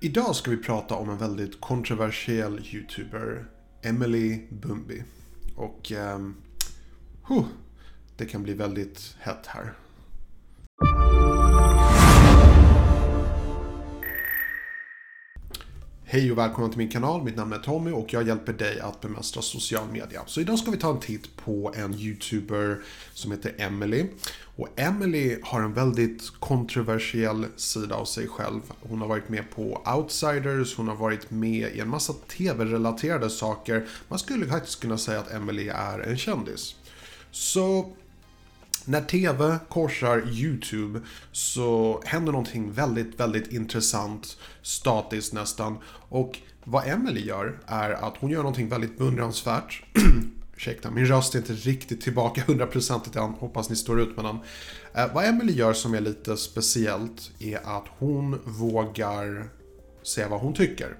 Idag ska vi prata om en väldigt kontroversiell YouTuber, Emily Bumby. Och... Um, huh, det kan bli väldigt hett här. Hej och välkommen till min kanal. Mitt namn är Tommy och jag hjälper dig att bemästra social media. Så idag ska vi ta en titt på en YouTuber som heter Emily. Och Emily har en väldigt kontroversiell sida av sig själv. Hon har varit med på Outsiders, hon har varit med i en massa TV-relaterade saker. Man skulle faktiskt kunna säga att Emily är en kändis. Så när TV korsar YouTube så händer någonting väldigt, väldigt intressant, statiskt nästan. Och vad Emily gör är att hon gör någonting väldigt beundransvärt. Ursäkta, min röst är inte riktigt tillbaka 100% än. Hoppas ni står ut med den. Eh, vad Emily gör som är lite speciellt är att hon vågar säga vad hon tycker.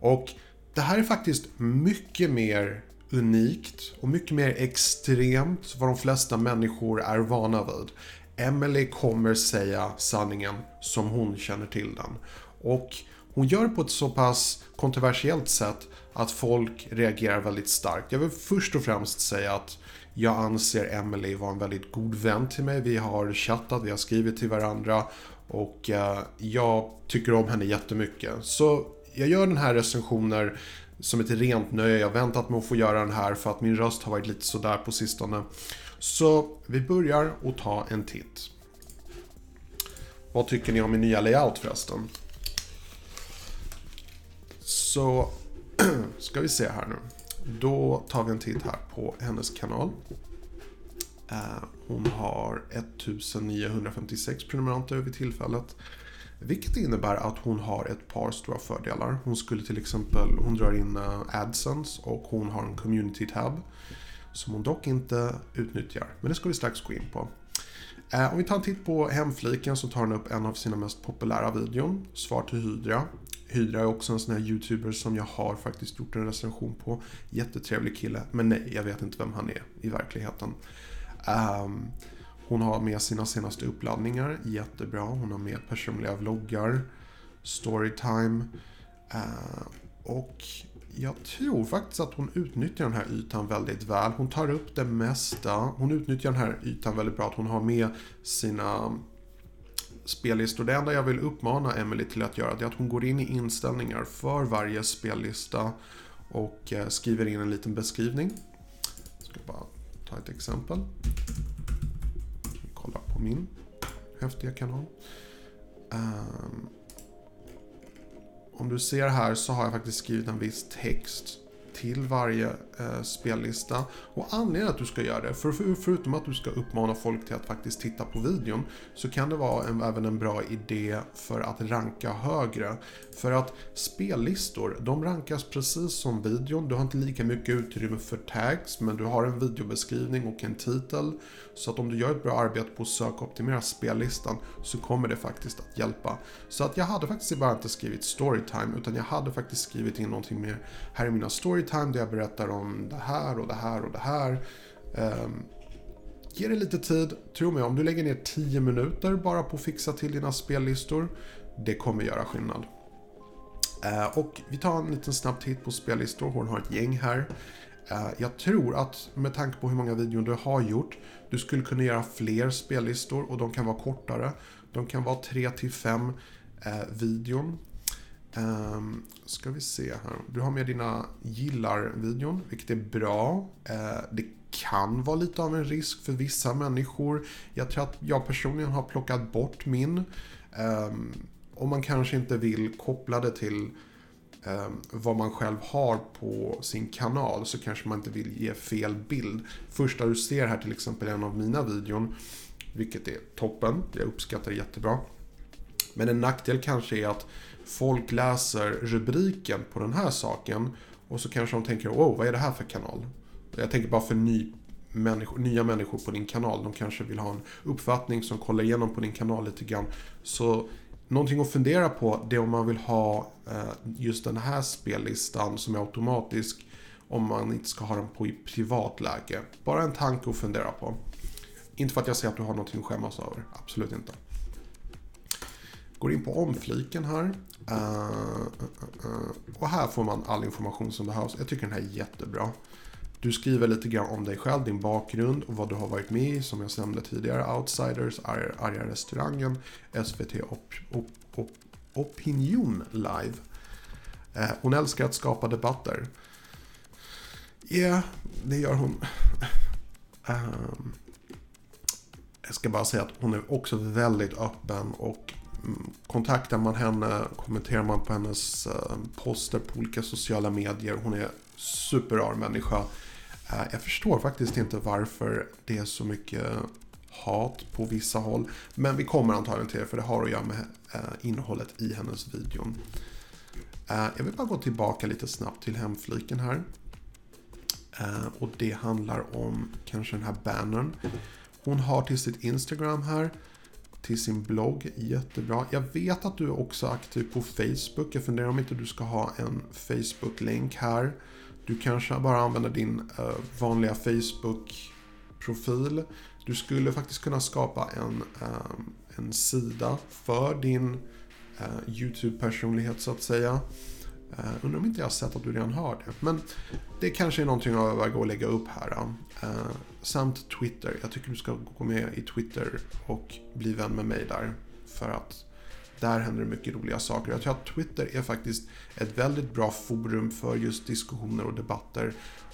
Och det här är faktiskt mycket mer unikt och mycket mer extremt vad de flesta människor är vana vid. Emily kommer säga sanningen som hon känner till den. Och hon gör på ett så pass kontroversiellt sätt att folk reagerar väldigt starkt. Jag vill först och främst säga att jag anser Emily vara en väldigt god vän till mig. Vi har chattat, vi har skrivit till varandra och eh, jag tycker om henne jättemycket. Så jag gör den här recensioner som ett rent nöje. Jag har väntat med att få göra den här för att min röst har varit lite sådär på sistone. Så vi börjar och ta en titt. Vad tycker ni om min nya layout förresten? Så ska vi se här nu. Då tar vi en titt här på hennes kanal. Eh, hon har 1956 prenumeranter vid tillfället. Vilket innebär att hon har ett par stora fördelar. Hon skulle till exempel, hon drar in eh, AdSense och hon har en community tab. Som hon dock inte utnyttjar. Men det ska vi strax gå in på. Eh, om vi tar en titt på hemfliken så tar hon upp en av sina mest populära videon. Svar till Hydra. Hydra är också en sån här YouTuber som jag har faktiskt gjort en recension på. Jättetrevlig kille, men nej, jag vet inte vem han är i verkligheten. Um, hon har med sina senaste uppladdningar, jättebra. Hon har med personliga vloggar, storytime. Eh, och jag tror faktiskt att hon utnyttjar den här ytan väldigt väl. Hon tar upp det mesta. Hon utnyttjar den här ytan väldigt bra. Att hon har med sina spellistor. Det enda jag vill uppmana Emily till att göra är att hon går in i inställningar för varje spellista och eh, skriver in en liten beskrivning. Jag ska bara ta ett exempel min häftiga kanal. Um, ehm, om du ser här så har jag faktiskt skrivit en viss text till varje eh, spellista. Och anledningen att du ska göra det, för, för, förutom att du ska uppmana folk till att faktiskt titta på videon, så kan det vara en, även en bra idé för att ranka högre. För att spellistor, de rankas precis som videon. Du har inte lika mycket utrymme för tags, men du har en videobeskrivning och en titel. Så att om du gör ett bra arbete på att söka och optimera spellistan så kommer det faktiskt att hjälpa. Så att jag hade faktiskt bara inte skrivit storytime, utan jag hade faktiskt skrivit in någonting mer. Här är mina storytime där jag berättar om det här och det här och det här. Um, ge det lite tid. Tro mig, om du lägger ner 10 minuter bara på att fixa till dina spellistor, det kommer göra skillnad. Uh, och vi tar en liten snabb titt på spellistor. Hon har ett gäng här. Uh, jag tror att med tanke på hur många videor du har gjort, du skulle kunna göra fler spellistor och de kan vara kortare. De kan vara 3 till 5 eh, videon. Um, ska vi se här. Du har med dina gillar-videon, vilket är bra. Uh, det kan vara lite av en risk för vissa människor. Jag tror att jag personligen har plockat bort min. Ehm, um, om man kanske inte vill koppla det till um, vad man själv har på sin kanal så kanske man inte vill ge fel bild. Första du ser här till exempel är en av mina videon, vilket är toppen. Jag uppskattar det jättebra. Men en nackdel kanske är att folk läser rubriken på den här saken och så kanske de tänker wow, vad är det här för kanal? Jag tänker bara för ny, människor, nya människor på din kanal. De kanske vill ha en uppfattning som kollar igenom på din kanal lite grann. Så någonting att fundera på det är om man vill ha eh, just den här spellistan som är automatisk om man inte ska ha den på i privat läge. Bara en tanke att fundera på. Inte för att jag säger att du har någonting att skämmas över, absolut inte. Går in på omfliken här. Eh, och här får man all information som behövs. Jag tycker den här är jättebra. Du skriver lite grann om dig själv, din bakgrund och vad du har varit med i. Som jag nämnde tidigare. Outsiders, Arga restaurangen, SVT op, op, op, Opinion Live. Eh, hon älskar att skapa debatter. Ja, yeah, det gör hon. Um, jag ska bara säga att hon är också väldigt öppen och kontaktar man henne, kommenterar man på hennes eh, poster på olika sociala medier. Hon är superrar människa. Eh, jag förstår faktiskt inte varför det är så mycket hat på vissa håll. Men vi kommer antagligen till det för det har att göra med eh, innehållet i hennes videon. jag vill bara gå tillbaka lite snabbt till hemfliken här. och det handlar om kanske den här bannern. Hon har till sitt Instagram här, till sin blogg, jättebra. Jag vet att du är också aktiv på Facebook. Jag funderar om inte du ska ha en Facebook-länk här. Du kanske bara använder din eh, vanliga Facebook-profil. Du skulle faktiskt kunna skapa en, eh, en sida för din eh, YouTube-personlighet så att säga. Uh, undrar om inte jag har sett att du redan har det. Men det kanske är någonting jag överväger att lägga upp här. Uh, samt Twitter. Jag tycker du ska gå med i Twitter och bli vän med mig där. För att där händer det mycket roliga saker. Jag tror att Twitter är faktiskt ett väldigt bra forum för just diskussioner och debatter.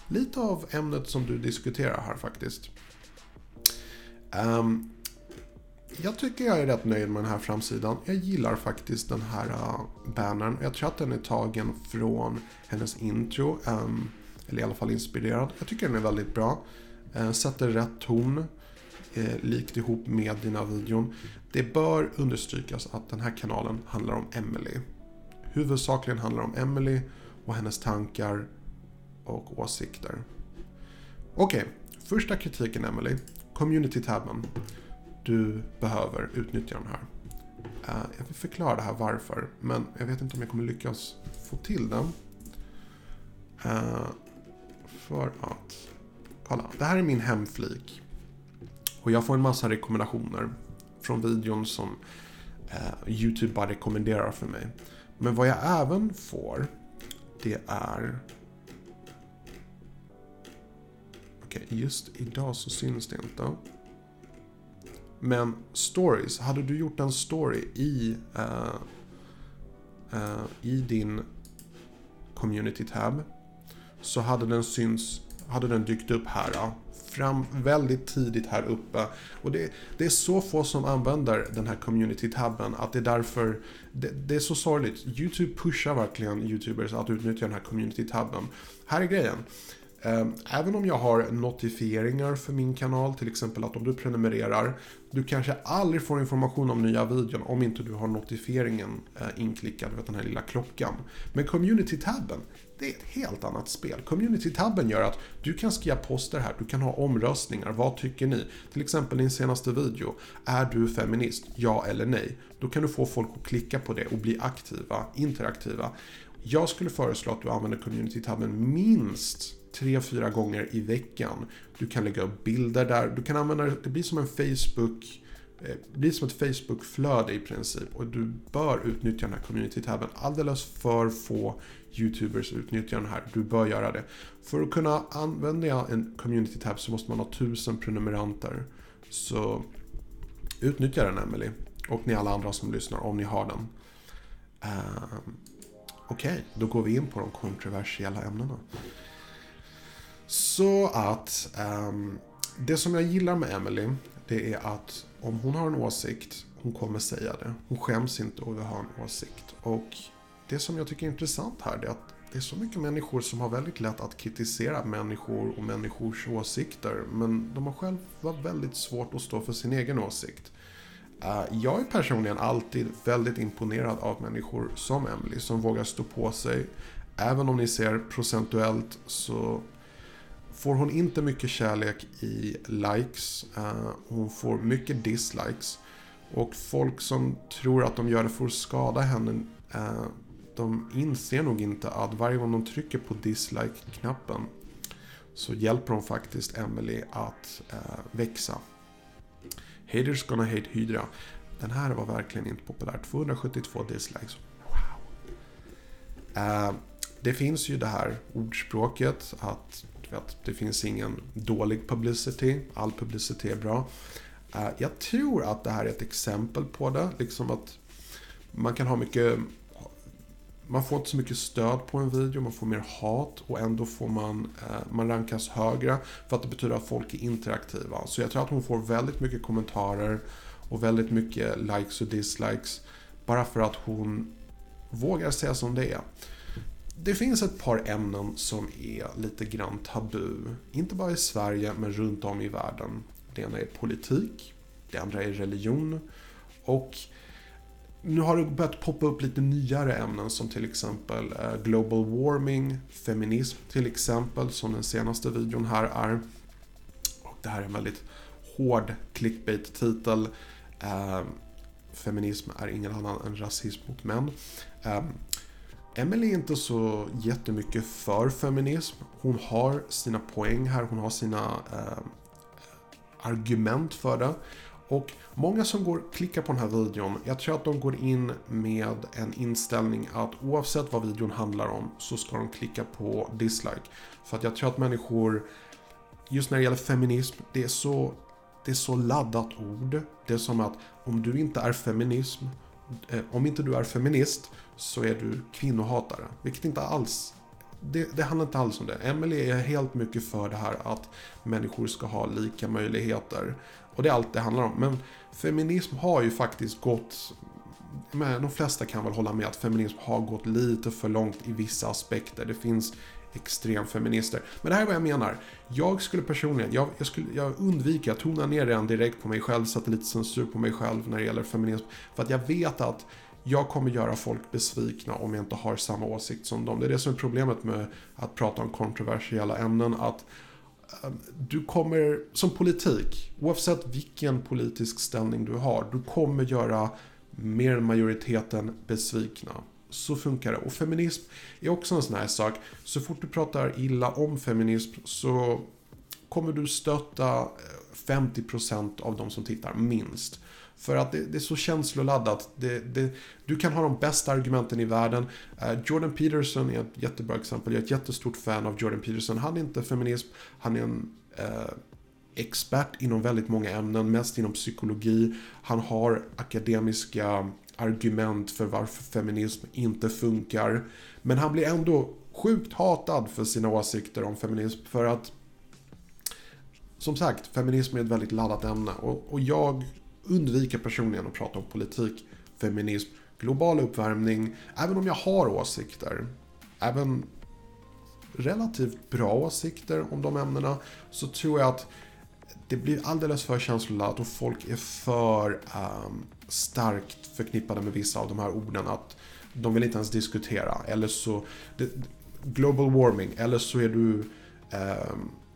Lite av ämnet som du diskuterar här faktiskt. Um, jag tycker jag är rätt nöjd med den här framsidan. Jag gillar faktiskt den här uh, bannern. Jag tror att den är tagen från hennes intro. Um, eller i alla fall inspirerad. Jag tycker den är väldigt bra. Uh, sätter rätt ton. Uh, likt ihop med dina videon. Det bör understrykas att den här kanalen handlar om Emily. Huvudsakligen handlar om Emily och hennes tankar och åsikter. Okej, okay. första kritiken Emily. Community-tabben du behöver utnyttja den här. Eh, jag vill förklara det här varför, men jag vet inte om jag kommer lyckas få till den. Eh, för att... Kolla, det här är min hemflik. Och jag får en massa rekommendationer från videon som eh, YouTube bara rekommenderar för mig. Men vad jag även får, det är... Okej, okay, just idag så syns det inte. Men stories, hade du gjort en story i, uh, uh, i din community tab så hade den syns, hade den dykt upp här. Ja, fram väldigt tidigt här uppe. Och det, det, är så få som använder den här community-tabben att det är därför det, det, är så sorgligt. YouTube pushar verkligen YouTubers att utnyttja den här community-tabben. Här är grejen. Ehm, även om jag har notifieringar för min kanal, till exempel att om du prenumererar, du kanske aldrig får information om nya videon om inte du har notifieringen eh, inklickad, vet den här lilla klockan. Men community-tabben, det är ett helt annat spel. Community-tabben gör att du kan skriva poster här, du kan ha omröstningar, vad tycker ni? Till exempel din senaste video, är du feminist? Ja eller nej? Då kan du få folk att klicka på det och bli aktiva, interaktiva. Jag skulle föreslå att du använder community-tabben minst tre, fyra gånger i veckan. Du kan lägga upp bilder där. Du kan använda det, det blir som en Facebook eh, det blir som ett Facebook-flöde i princip och du bör utnyttja den här community-tabben. Alldeles för få YouTubers utnyttjar den här. Du bör göra det. För att kunna använda en community-tab så måste man ha tusen prenumeranter. Så utnyttja den Emily. Och ni alla andra som lyssnar om ni har den. Uh, Okej, okay, då går vi in på de kontroversiella ämnena. Så att um, det som jag gillar med Emily, det är att om hon har en åsikt, hon kommer säga det. Hon skäms inte över att ha en åsikt. Och det som jag tycker är intressant här, är att det är så mycket människor som har väldigt lätt att kritisera människor och människors åsikter. Men de har själva väldigt svårt att stå för sin egen åsikt. Eh, jag är personligen alltid väldigt imponerad av människor som Emily som vågar stå på sig. Även om ni ser procentuellt så får hon inte mycket kärlek i likes. Eh, hon får mycket dislikes. Och folk som tror att de gör det för att skada henne, eh, de inser nog inte att varje gång de trycker på dislike-knappen så hjälper de faktiskt Emily att eh, växa. Haters gonna hate Hydra. Den här var verkligen inte populär. 272 dislikes. Wow. Det finns ju det här ordspråket att att det finns ingen dålig publicity. All publicity är bra. Eh, jag tror att det här är ett exempel på det. Liksom att man kan ha mycket man får inte så mycket stöd på en video, man får mer hat och ändå får man, eh, man rankas högre för att det betyder att folk är interaktiva. Så jag tror att hon får väldigt mycket kommentarer och väldigt mycket likes och dislikes bara för att hon vågar säga som det är. Det finns ett par ämnen som är lite grann tabu. Inte bara i Sverige, men runt om i världen. Det ena är politik, det andra är religion och nu har det börjat poppa upp lite nyare ämnen som till exempel eh, Global Warming, feminism till exempel, som den senaste videon här är. Och det här är en väldigt hård clickbait-titel. Eh, feminism är ingen annan än rasism mot män. Ehm, Emily är inte så jättemycket för feminism. Hon har sina poäng här, hon har sina eh, argument för det. Och många som går, klickar på den här videon, jag tror att de går in med en inställning att oavsett vad videon handlar om så ska de klicka på dislike. För att jag tror att människor, just när det gäller feminism, det är så, det är så laddat ord. Det är som att om du inte är feminism, Eh, om inte du är feminist så är du kvinnohatare. Vilket inte alls det, det handlar inte alls om det. Emily är helt mycket för det här att människor ska ha lika möjligheter. Och det är allt det handlar om. Men feminism har ju faktiskt gått men de flesta kan väl hålla med att feminism har gått lite för långt i vissa aspekter. Det finns extremfeminister. Men det här är vad jag menar. Jag skulle personligen, jag, jag, skulle, jag undviker jag tonar ner den direkt på mig själv, sätta lite censur på mig själv när det gäller feminism. För att jag vet att jag kommer göra folk besvikna om jag inte har samma åsikt som dem. Det är det som är problemet med att prata om kontroversiella ämnen. Att ehm, du kommer, som politik, oavsett vilken politisk ställning du har, du kommer göra mer än majoriteten besvikna. Så funkar det. Och feminism är också en sån här sak. Så fort du pratar illa om feminism så kommer du stötta eh, 50% av de som tittar, minst. För att det, det är så känsloladdat. Det, det, du kan ha de bästa argumenten i världen. Eh, Jordan Peterson är ett jättebra exempel. Jag är ett jättestort fan av Jordan Peterson. Han är inte feminism. Han är en eh, expert inom väldigt många ämnen, mest inom psykologi. Han har akademiska argument för varför feminism inte funkar. Men han blir ändå sjukt hatad för sina åsikter om feminism för att som sagt, feminism är ett väldigt laddat ämne och, och jag undviker personligen att prata om politik, feminism, global uppvärmning, även om jag har åsikter. Även relativt bra åsikter om de ämnena så tror jag att det blir alldeles för känsloladdat och folk är för um, starkt förknippade med vissa av de här orden att de vill inte ens diskutera. Eller så, det, global warming, eller så är du, Eh,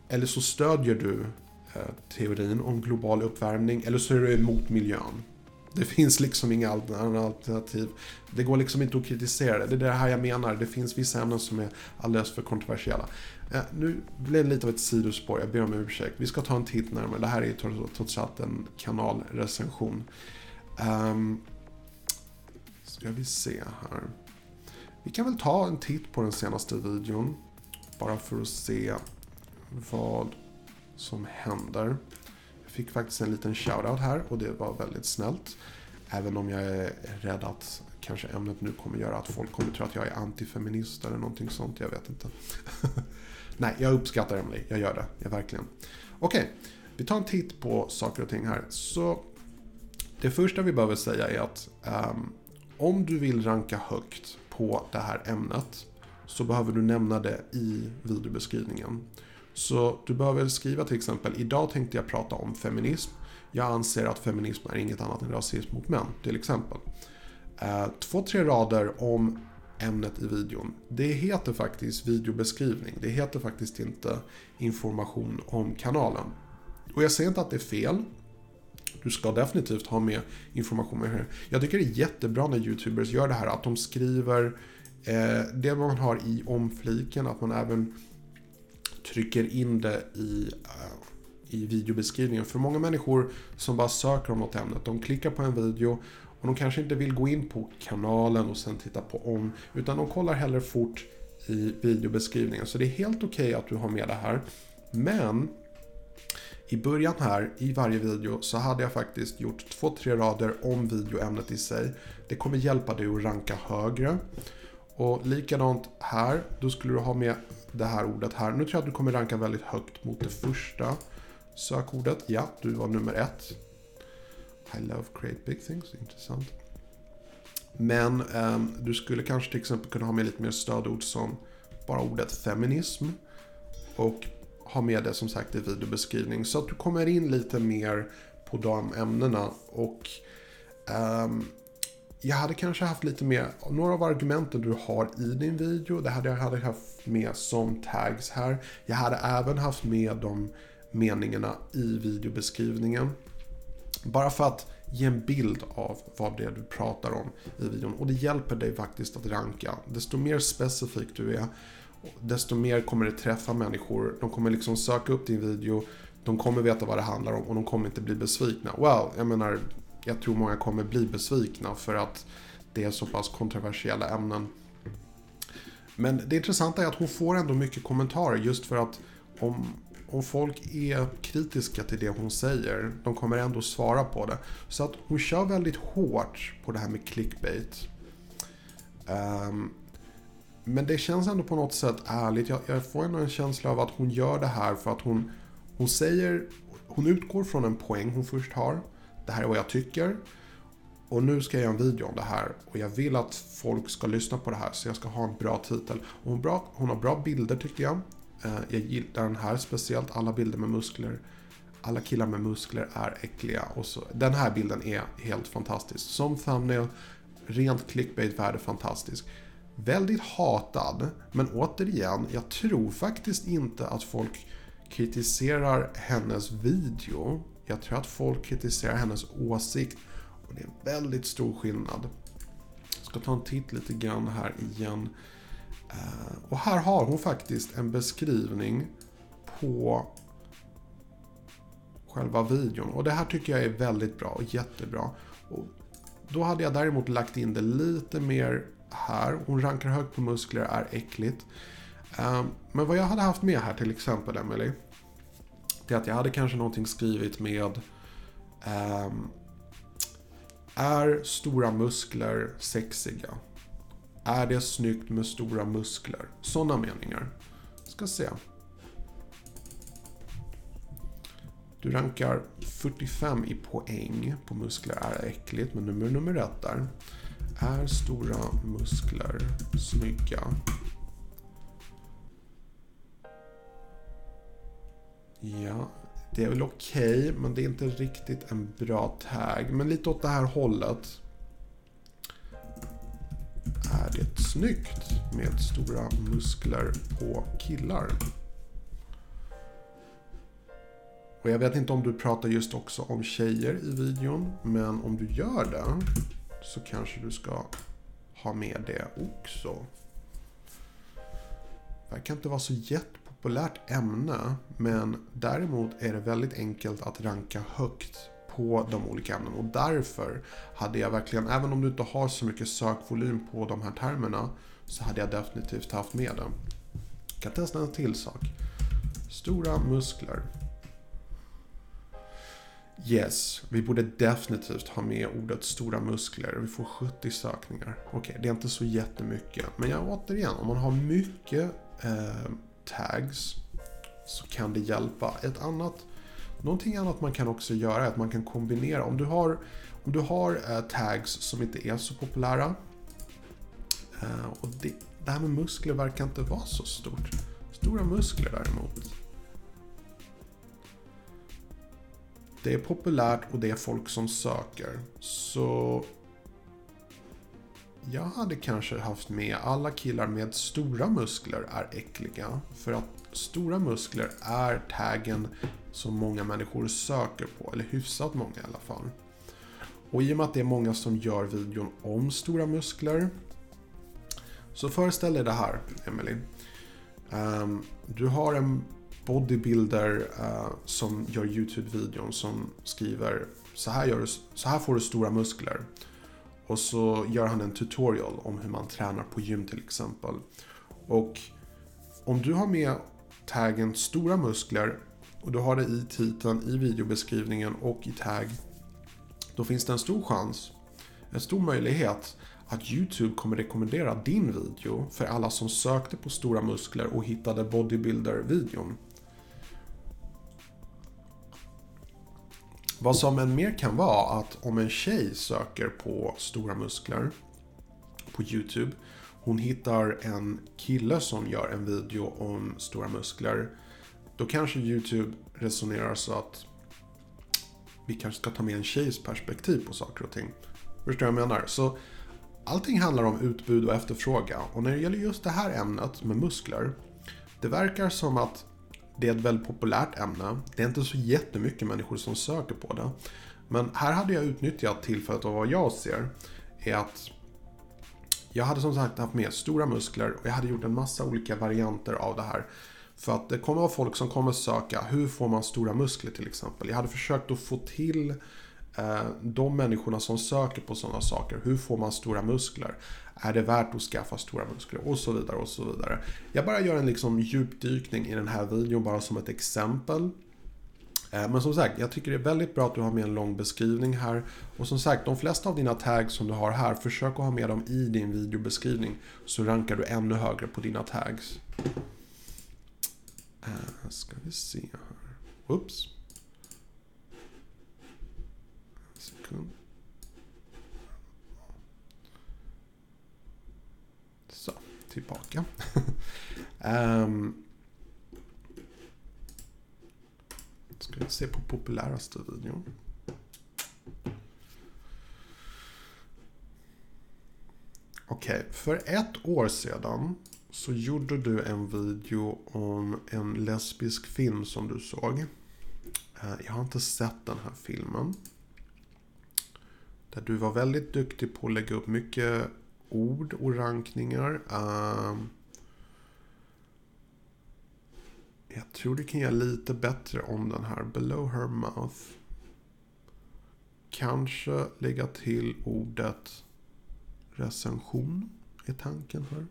eller så stödjer du Eh, teorin om global uppvärmning eller så är du emot miljön. Det finns liksom inga alternativ. Det går liksom inte att kritisera det. Det är det här jag menar. Det finns vissa ämnen som är alldeles för kontroversiella. Eh, nu blev det lite av ett sidospår, jag ber om ursäkt. Vi ska ta en titt närmare. Det här är trots allt en kanalrecension. Um, ska vi se här. Vi kan väl ta en titt på den senaste videon. Bara för att se vad som händer. Jag fick faktiskt en liten shoutout här och det var väldigt snällt. Även om jag är rädd att kanske ämnet nu kommer göra att folk kommer tro att jag är antifeminist eller någonting sånt. Jag vet inte. Nej, jag uppskattar Emily. Jag gör det. Jag verkligen. Okej, okay, vi tar en titt på saker och ting här. Så det första vi behöver säga är att um, om du vill ranka högt på det här ämnet så behöver du nämna det i videobeskrivningen. Så du behöver skriva till exempel, idag tänkte jag prata om feminism. Jag anser att feminism är inget annat än rasism mot män, till exempel. Eh, två, tre rader om ämnet i videon. Det heter faktiskt videobeskrivning. Det heter faktiskt inte information om kanalen. Och jag säger inte att det är fel. Du ska definitivt ha med information med det. Jag tycker det är jättebra när YouTubers gör det här, att de skriver eh, det man har i omfliken, att man även trycker in det i, eh, i videobeskrivningen. För många människor som bara söker om något ämne, de klickar på en video och de kanske inte vill gå in på kanalen och sen titta på om, utan de kollar hellre fort i videobeskrivningen. Så det är helt okej okay att du har med det här. Men i början här, i varje video, så hade jag faktiskt gjort två, tre rader om videoämnet i sig. Det kommer hjälpa dig att ranka högre. Och likadant här, då skulle du ha med det här ordet här. Nu tror jag att du kommer ranka väldigt högt mot det första sökordet. Ja, du var nummer ett. I love create big things, intressant. Men eh, du skulle kanske till exempel kunna ha med lite mer stödord som bara ordet feminism. Och ha med det som sagt i videobeskrivning. Så att du kommer in lite mer på de ämnena. Och um, jag hade kanske haft lite mer, några av argumenten du har i din video, det hade jag hade haft med som tags här. Jag hade även haft med de meningarna i videobeskrivningen. Bara för att ge en bild av vad det är du pratar om i videon. Och det hjälper dig faktiskt att ranka. Desto mer specifik du är, desto mer kommer det träffa människor. De kommer liksom söka upp din video, de kommer veta vad det handlar om och de kommer inte bli besvikna. Well, jag menar, jag tror många kommer bli besvikna för att det är så pass kontroversiella ämnen. Men det intressanta är att hon får ändå mycket kommentarer just för att om, om folk är kritiska till det hon säger, de kommer ändå svara på det. Så att hon kör väldigt hårt på det här med clickbait. Um, men det känns ändå på något sätt ärligt. Jag, jag, får ändå en känsla av att hon gör det här för att hon, hon säger, hon utgår från en poäng hon först har. Det här är vad jag tycker. Och nu ska jag göra en video om det här och jag vill att folk ska lyssna på det här så jag ska ha en bra titel. Och hon, bra, hon har bra bilder tycker jag. Eh, jag gillar den här speciellt, alla bilder med muskler. Alla killar med muskler är äckliga. Och så, den här bilden är helt fantastisk. Som thumbnail, rent clickbait-värde fantastisk. Väldigt hatad, men återigen, jag tror faktiskt inte att folk kritiserar hennes video jag tror att folk kritiserar hennes åsikt och det är en väldigt stor skillnad. Jag ska ta en titt lite grann här igen. Eh, och här har hon faktiskt en beskrivning på själva videon. Och det här tycker jag är väldigt bra och jättebra. Och då hade jag däremot lagt in det lite mer här. Hon rankar högt på muskler, är äckligt. Ehm, men vad jag hade haft med här till exempel, Emily det är att jag hade kanske någonting skrivit med um, Är stora muskler sexiga? Är det snyggt med stora muskler? Sådana meningar. Ska se. Du rankar 45 i poäng på muskler är äckligt, men nummer nummer ett där. Är stora muskler snygga? Ja, det är väl okej, okay, men det är inte riktigt en bra tag. Men lite åt det här hållet. Är det snyggt med stora muskler på killar? Och jag vet inte om du pratar just också om tjejer i videon, men om du gör det så kanske du ska ha med det också. Det verkar inte vara så jättepopulärt ämne, men däremot är det väldigt enkelt att ranka högt på de olika ämnena och därför hade jag verkligen, även om du inte har så mycket sökvolym på de här termerna, så hade jag definitivt haft med det. Jag kan testa en till sak. Stora muskler. Yes, vi borde definitivt ha med ordet stora muskler. Vi får 70 sökningar. Okej, okay, det är inte så jättemycket. Men jag, återigen, om man har mycket eh, tags så kan det hjälpa. Ett annat, någonting annat man kan också göra är att man kan kombinera. Om du har, om du har eh, tags som inte är så populära eh, och det, det här med muskler verkar inte vara så stort. Stora muskler däremot. Det är populärt och det är folk som söker. Så jag hade kanske haft med alla killar med stora muskler är äckliga. För att stora muskler är taggen som många människor söker på. Eller hyfsat många i alla fall. Och i och med att det är många som gör videon om stora muskler. Så föreställ dig det här, Emily. Um, du har en bodybuilder uh, som gör YouTube-videon som skriver så här, gör du, så här får du stora muskler. Och så gör han en tutorial om hur man tränar på gym till exempel. Och om du har med taggen stora muskler och du har det i titeln, i videobeskrivningen och i tagg. Då finns det en stor chans, en stor möjlighet att YouTube kommer rekommendera din video för alla som sökte på stora muskler och hittade bodybuilder-videon. Vad som än mer kan vara att om en tjej söker på stora muskler på YouTube. Hon hittar en kille som gör en video om stora muskler. Då kanske YouTube resonerar så att vi kanske ska ta med en tjejs perspektiv på saker och ting. Förstår du vad jag menar? Så allting handlar om utbud och efterfrågan. Och när det gäller just det här ämnet med muskler. Det verkar som att det är ett väldigt populärt ämne. Det är inte så jättemycket människor som söker på det. Men här hade jag utnyttjat tillfället och vad jag ser är att jag hade som sagt haft med stora muskler och jag hade gjort en massa olika varianter av det här. För att det kommer vara folk som kommer söka hur får man stora muskler till exempel. Jag hade försökt att få till eh, Eh, de människorna som söker på sådana saker. Hur får man stora muskler? Är det värt att skaffa stora muskler? Och så vidare och så vidare. Jag bara gör en liksom djupdykning i den här videon bara som ett exempel. Eh, men som sagt, jag tycker det är väldigt bra att du har med en lång beskrivning här. Och som sagt, de flesta av dina tags som du har här, försök att ha med dem i din videobeskrivning. Så rankar du ännu högre på dina tags. Eh, ska vi se här. Oops. En sekund. Så, tillbaka. um, ska vi se på populäraste videon. Okej, okay, för ett år sedan så gjorde du en video om en lesbisk film som du såg. Eh, jag har inte sett den här filmen. Där du var väldigt duktig på att lägga upp mycket ord och rankningar. Ehm, jag tror du kan göra lite bättre om den här. Below her mouth. Kanske lägga till ordet recension är tanken här.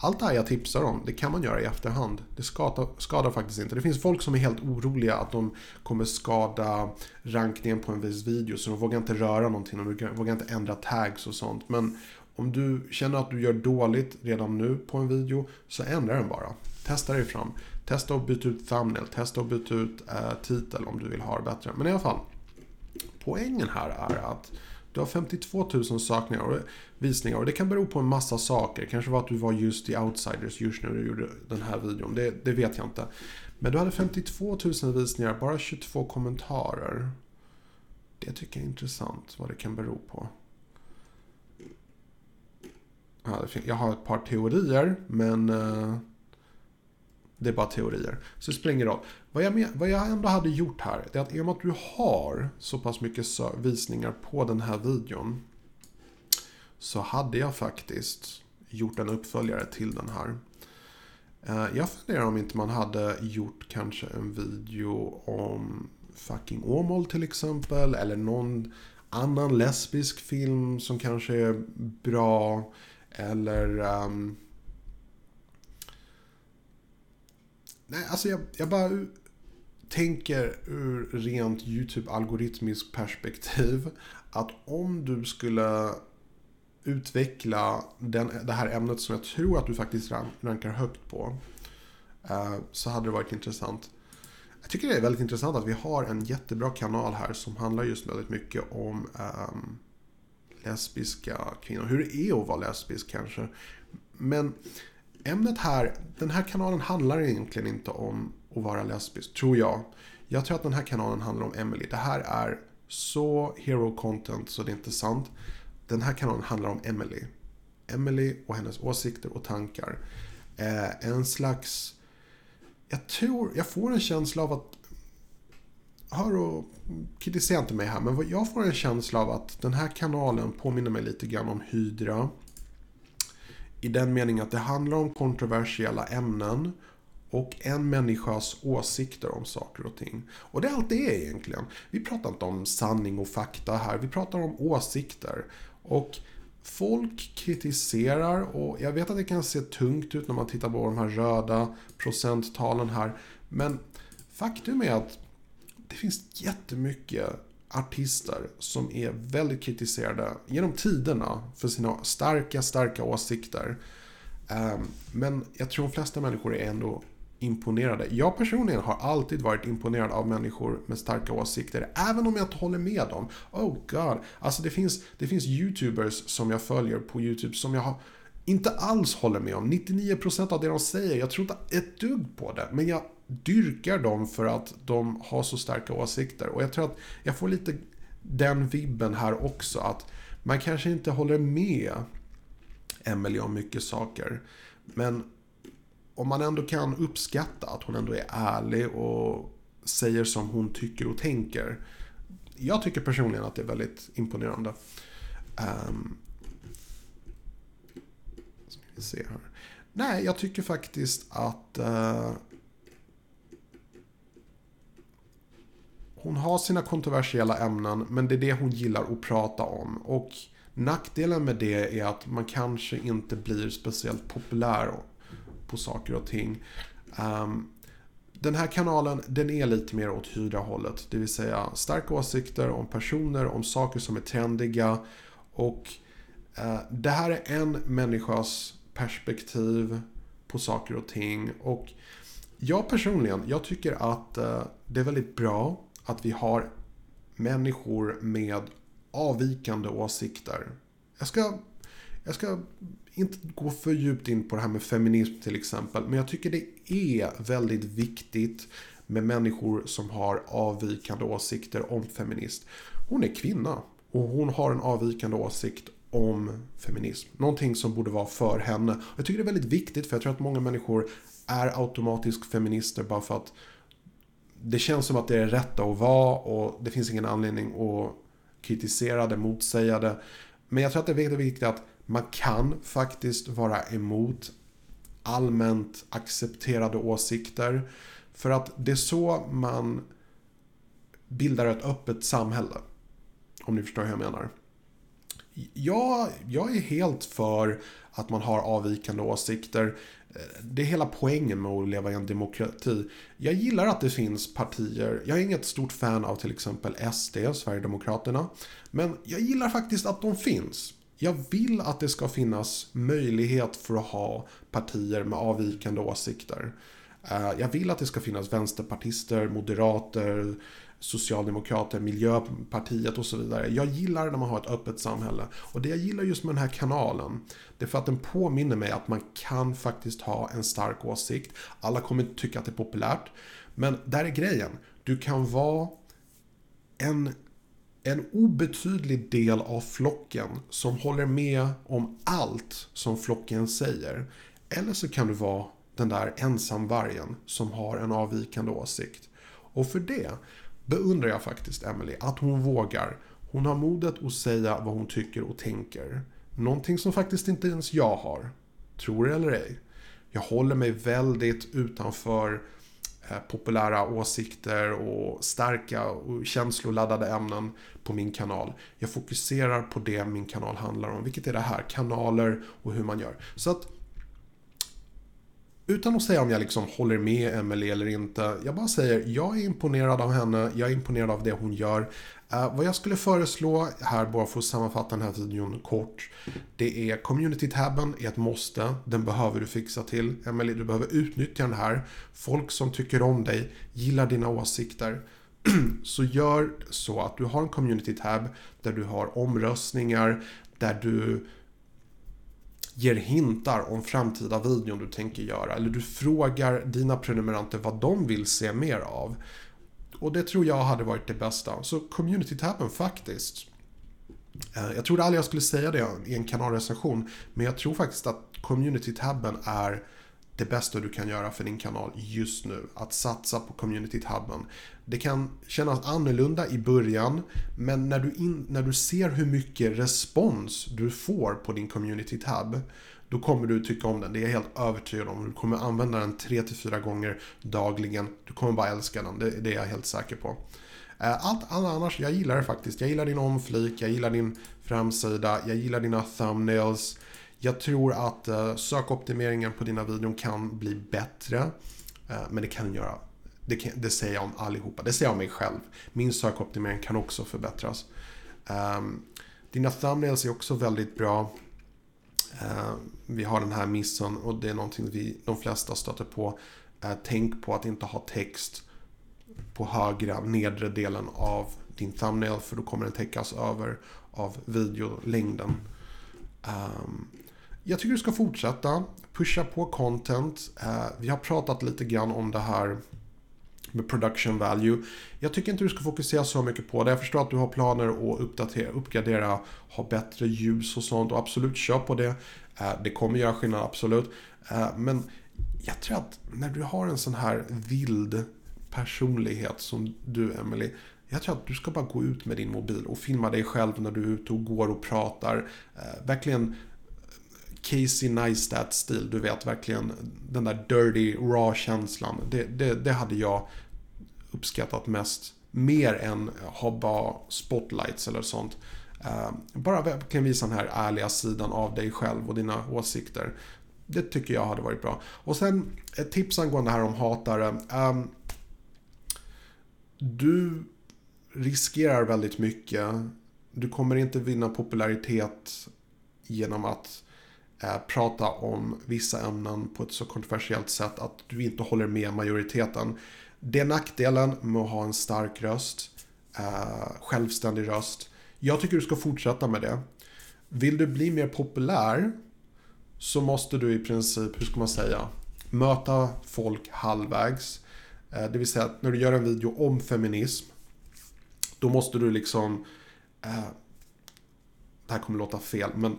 Allt det här jag tipsar om, det kan man göra i efterhand. Det skadar, skadar, faktiskt inte. Det finns folk som är helt oroliga att de kommer skada rankningen på en viss video. Så de vågar inte röra någonting, de vågar inte ändra tags och sånt. Men om du känner att du gör dåligt redan nu på en video, så ändra den bara. Testa dig fram. Testa att byta ut thumbnail, testa att byta ut eh, titel om du vill ha det bättre. Men i alla fall, poängen här är att du har 52 000 sökningar och visningar och det kan bero på en massa saker. Kanske var att du var just i Outsiders just när du gjorde den här videon. Det, det vet jag inte. Men du hade 52 000 visningar, bara 22 kommentarer. Det tycker jag är intressant vad det kan bero på. Jag har ett par teorier, men eh, det är bara teorier. Så det spelar ingen roll. Vad jag, med, vad jag ändå hade gjort här, det är att i och med att du har så pass mycket visningar på den här videon. Så hade jag faktiskt gjort en uppföljare till den här. Eh, jag funderar om inte man hade gjort kanske en video om fucking Åmål till exempel. Eller någon annan lesbisk film som kanske är bra. Eller... Um, Nej, alltså jag, jag bara tänker ur rent YouTube-algoritmiskt perspektiv att om du skulle utveckla den, det här ämnet som jag tror att du faktiskt rankar högt på eh, så hade det varit intressant. Jag tycker det är väldigt intressant att vi har en jättebra kanal här som handlar just väldigt mycket om um, lesbiska kvinnor. Hur det är att vara lesbisk kanske. Men ämnet här, den här kanalen handlar egentligen inte om att vara lesbisk, tror jag. Jag tror att den här kanalen handlar om Emily. Det här är så hero content så det är inte sant. Den här kanalen handlar om Emily. Emily och hennes åsikter och tankar. Eh, en slags... Jag tror, jag får en känsla av att... Hör och kritisera inte mig här, men jag får en känsla av att den här kanalen påminner mig lite grann om Hydra. I den meningen att det handlar om kontroversiella ämnen och en människas åsikter om saker och ting. Och det är allt det är egentligen. Vi pratar inte om sanning och fakta här, vi pratar om åsikter. Och folk kritiserar och jag vet att det kan se tungt ut när man tittar på de här röda procenttalen här. Men faktum är att det finns jättemycket artister som är väldigt kritiserade genom tiderna för sina starka, starka åsikter. Ehm, men jag tror de flesta människor är ändå imponerade. Jag personligen har alltid varit imponerad av människor med starka åsikter, även om jag inte håller med dem. Oh god. Alltså det finns, det finns YouTubers som jag följer på YouTube som jag har inte alls håller med om. 99% av det de säger, jag tror inte ett dugg på det. Men jag dyrkar dem för att de har så starka åsikter. Och jag tror att jag får lite den vibben här också. Att man kanske inte håller med Emelie om mycket saker. Men om man ändå kan uppskatta att hon ändå är ärlig och säger som hon tycker och tänker. Jag tycker personligen att det är väldigt imponerande. Um, ska vi se här. Nej, jag tycker faktiskt att uh, hon har sina kontroversiella ämnen, men det är det hon gillar att prata om. Och nackdelen med det är att man kanske inte blir speciellt populär på saker och ting. Um, den här kanalen, den är lite mer åt hyrda hållet. Det vill säga starka åsikter om personer, om saker som är trendiga. Och uh, det här är en människas perspektiv på saker och ting. Och jag personligen, jag tycker att uh, det är väldigt bra att vi har människor med avvikande åsikter. Jag ska, jag ska inte gå för djupt in på det här med feminism till exempel. Men jag tycker det är väldigt viktigt med människor som har avvikande åsikter om feminist. Hon är kvinna och hon har en avvikande åsikt om feminism. Någonting som borde vara för henne. Jag tycker det är väldigt viktigt för jag tror att många människor är automatiskt feminister bara för att det känns som att det är rätta att vara och det finns ingen anledning att kritisera det, motsäga det. Men jag tror att det är väldigt viktigt att man kan faktiskt vara emot allmänt accepterade åsikter. För att det är så man bildar ett öppet samhälle. Om ni förstår hur jag menar. Jag, jag är helt för att man har avvikande åsikter. Det är hela poängen med att leva i en demokrati. Jag gillar att det finns partier. Jag är inget stort fan av till exempel SD, Sverigedemokraterna. Men jag gillar faktiskt att de finns. Jag vill att det ska finnas möjlighet för att ha partier med avvikande åsikter. Eh, jag vill att det ska finnas vänsterpartister, moderater, socialdemokrater, miljöpartiet och så vidare. Jag gillar när man har ett öppet samhälle. Och det jag gillar just med den här kanalen, det är för att den påminner mig att man kan faktiskt ha en stark åsikt. Alla kommer inte tycka att det är populärt. Men där är grejen. Du kan vara en en obetydlig del av flocken som håller med om allt som flocken säger. Eller så kan du vara den där ensamvargen som har en avvikande åsikt. Och för det beundrar jag faktiskt Emily att hon vågar. Hon har modet att säga vad hon tycker och tänker. Någonting som faktiskt inte ens jag har. Tror det eller ej. Jag håller mig väldigt utanför Eh, populära åsikter och starka och känsloladdade ämnen på min kanal. Jag fokuserar på det min kanal handlar om, vilket är det här, kanaler och hur man gör. Så att utan att säga om jag liksom håller med Emelie eller inte. Jag bara säger, jag är imponerad av henne, jag är imponerad av det hon gör. Uh, vad jag skulle föreslå här, bara för att sammanfatta den här videon kort. Det är community-tabben är ett måste. Den behöver du fixa till. Emelie, du behöver utnyttja den här. Folk som tycker om dig, gillar dina åsikter. så gör så att du har en community-tab där du har omröstningar, där du ger hintar om framtida videon du tänker göra. Eller du frågar dina prenumeranter vad de vill se mer av. Och det tror jag hade varit det bästa. Så community-tabben faktiskt. Eh, jag trodde aldrig jag skulle säga det i en kanalrecension. Men jag tror faktiskt att community-tabben är det bästa du kan göra för din kanal just nu. Att satsa på community hubben. Det kan kännas annorlunda i början, men när du, in, när du ser hur mycket respons du får på din community-tab, då kommer du tycka om den. Det är jag helt övertygad om. Du kommer använda den 3-4 gånger dagligen. Du kommer bara älska den, det, det är jag helt säker på. Eh, allt annars, jag gillar det faktiskt. Jag gillar din omflik, jag gillar din framsida, jag gillar dina thumbnails. Jag tror att eh, sökoptimeringen på dina videon kan bli bättre. Eh, men det kan den göra. Det, kan, det, säger jag om allihopa. Det säger jag om mig själv. Min sökoptimering kan också förbättras. Ehm, dina thumbnails är också väldigt bra. Ehm, vi har den här missen och det är någonting vi de flesta stöter på. Eh, tänk på att inte ha text på högra nedre delen av din thumbnail för då kommer den täckas över av videolängden. Um, jag tycker du ska fortsätta pusha på content. Eh, vi har pratat lite grann om det här med production value. Jag tycker inte du ska fokusera så mycket på det. Jag förstår att du har planer att uppdatera, uppgradera, ha bättre ljus och sånt och absolut kör på det. Eh, det kommer göra skillnad, absolut. Eh, men jag tror att när du har en sån här vild personlighet som du, Emily. Jag tror att du ska bara gå ut med din mobil och filma dig själv när du är ute och går och pratar. Verkligen Casey Neistat-stil. Du vet verkligen den där dirty, raw känslan. Det, det, det hade jag uppskattat mest. Mer än ha bara spotlights eller sånt. Uh, bara verkligen visa den här ärliga sidan av dig själv och dina åsikter. Det tycker jag hade varit bra. Och sen ett tips angående här om hatare. Um, du riskerar väldigt mycket. Du kommer inte vinna popularitet genom att Eh, prata om vissa ämnen på ett så kontroversiellt sätt att du inte håller med majoriteten. Det är nackdelen med att ha en stark röst, eh, självständig röst. Jag tycker du ska fortsätta med det. Vill du bli mer populär så måste du i princip, hur ska man säga, möta folk halvvägs. Eh, det vill säga att när du gör en video om feminism då måste du liksom eh, Det här kommer låta fel men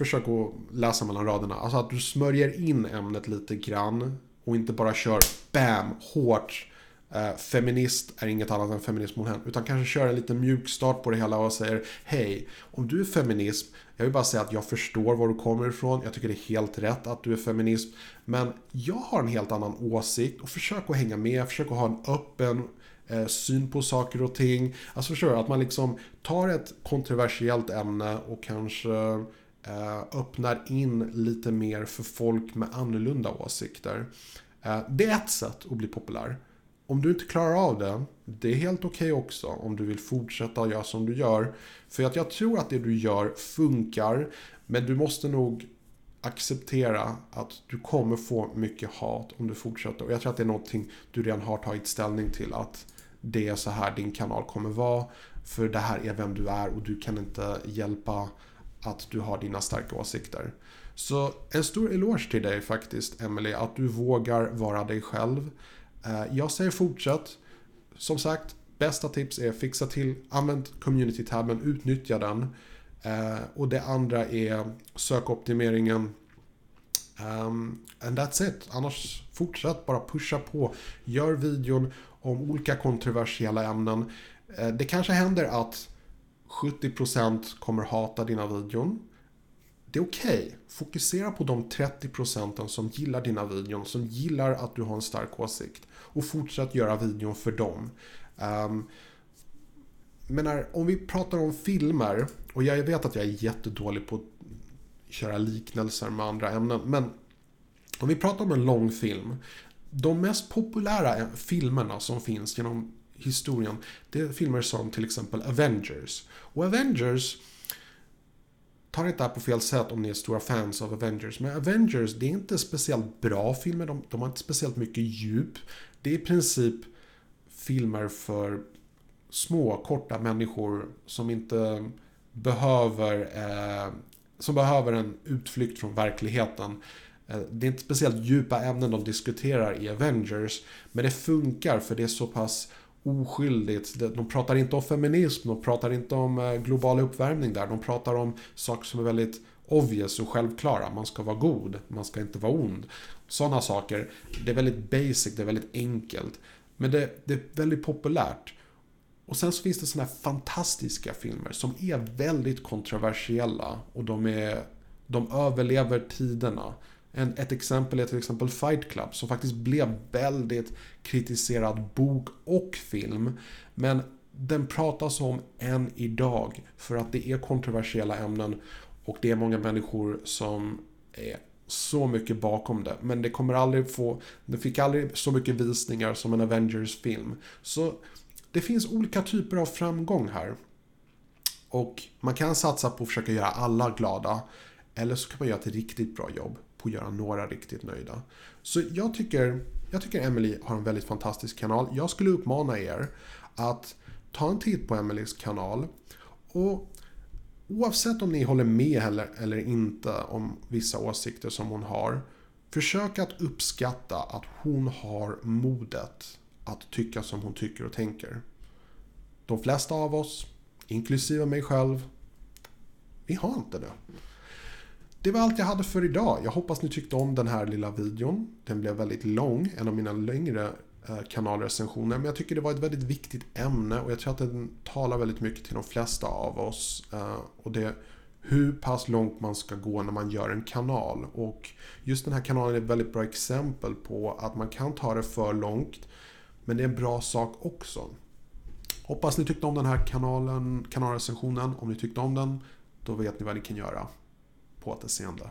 Försök att läsa mellan raderna. Alltså att du smörjer in ämnet lite grann och inte bara kör BAM! Hårt eh, feminist är inget annat än feminism mot hen. Utan kanske köra en liten mjukstart på det hela och säger Hej, om du är feminism, jag vill bara säga att jag förstår var du kommer ifrån. Jag tycker det är helt rätt att du är feminism. Men jag har en helt annan åsikt och försök att hänga med, försök att ha en öppen eh, syn på saker och ting. Alltså förstår du? Att man liksom tar ett kontroversiellt ämne och kanske Eh, öppnar in lite mer för folk med annorlunda åsikter. Eh, det är ett sätt att bli populär. Om du inte klarar av det, det är helt okej okay också om du vill fortsätta göra som du gör. För att jag tror att det du gör funkar, men du måste nog acceptera att du kommer få mycket hat om du fortsätter. Och jag tror att det är någonting du redan har tagit ställning till att det är så här din kanal kommer vara. För det här är vem du är och du kan inte hjälpa att du har dina starka åsikter. Så en stor eloge till dig faktiskt, Emily, att du vågar vara dig själv. Eh, jag säger fortsätt. Som sagt, bästa tips är fixa till, använd community-tabben, utnyttja den. Eh, och det andra är sökoptimeringen. Ehm, and that's it. Annars fortsätt bara pusha på. Gör videon om olika kontroversiella ämnen. Eh, det kanske händer att 70% kommer hata dina videon. Det är okej. Okay. Fokusera på de 30% som gillar dina videon, som gillar att du har en stark åsikt. Och fortsätt göra videon för dem. Ehm, um, men när, om vi pratar om filmer, och jag vet att jag är jättedålig på att köra liknelser med andra ämnen, men om vi pratar om en lång film. De mest populära filmerna som finns genom historien, det är filmer som till exempel Avengers. Och Avengers Ta inte det här på fel sätt om ni är stora fans av Avengers. Men Avengers, det är inte speciellt bra filmer. De, de har inte speciellt mycket djup. Det är i princip filmer för små, korta människor som inte behöver eh, som behöver en utflykt från verkligheten. Eh, det är inte speciellt djupa ämnen de diskuterar i Avengers, men det funkar för det är så pass oskyldigt. De pratar inte om feminism, de pratar inte om eh, global uppvärmning där. De pratar om saker som är väldigt obvious och självklara. Man ska vara god, man ska inte vara ond. Sådana saker. Det är väldigt basic, det är väldigt enkelt. Men det, det är väldigt populärt. Och sen så finns det sådana här fantastiska filmer som är väldigt kontroversiella och de är De överlever tiderna. En, ett exempel är till exempel Fight Club som faktiskt blev väldigt kritiserad bok och film. Men den pratas om än idag för att det är kontroversiella ämnen och det är många människor som är så mycket bakom det. Men det kommer aldrig få, det fick aldrig så mycket visningar som en Avengers-film. Så det finns olika typer av framgång här. Och man kan satsa på att försöka göra alla glada. Eller så kan man göra ett riktigt bra jobb på att göra några riktigt nöjda. Så jag tycker, jag tycker Emily har en väldigt fantastisk kanal. Jag skulle uppmana er att ta en titt på Emelies kanal. Och oavsett om ni håller med eller, eller inte om vissa åsikter som hon har. Försök att uppskatta att hon har modet att tycka som hon tycker och tänker. De flesta av oss, inklusive mig själv, vi har inte det. Det var allt jag hade för idag. Jag hoppas ni tyckte om den här lilla videon. Den blev väldigt lång, en av mina längre eh, kanalrecensioner. Men jag tycker det var ett väldigt viktigt ämne och jag tror att den talar väldigt mycket till de flesta av oss. Eh, och det hur pass långt man ska gå när man gör en kanal. Och just den här kanalen är ett väldigt bra exempel på att man kan ta det för långt. Men det är en bra sak också. Hoppas ni tyckte om den här kanalen, kanalrecensionen. Om ni tyckte om den, då vet ni vad ni kan göra. På återseende.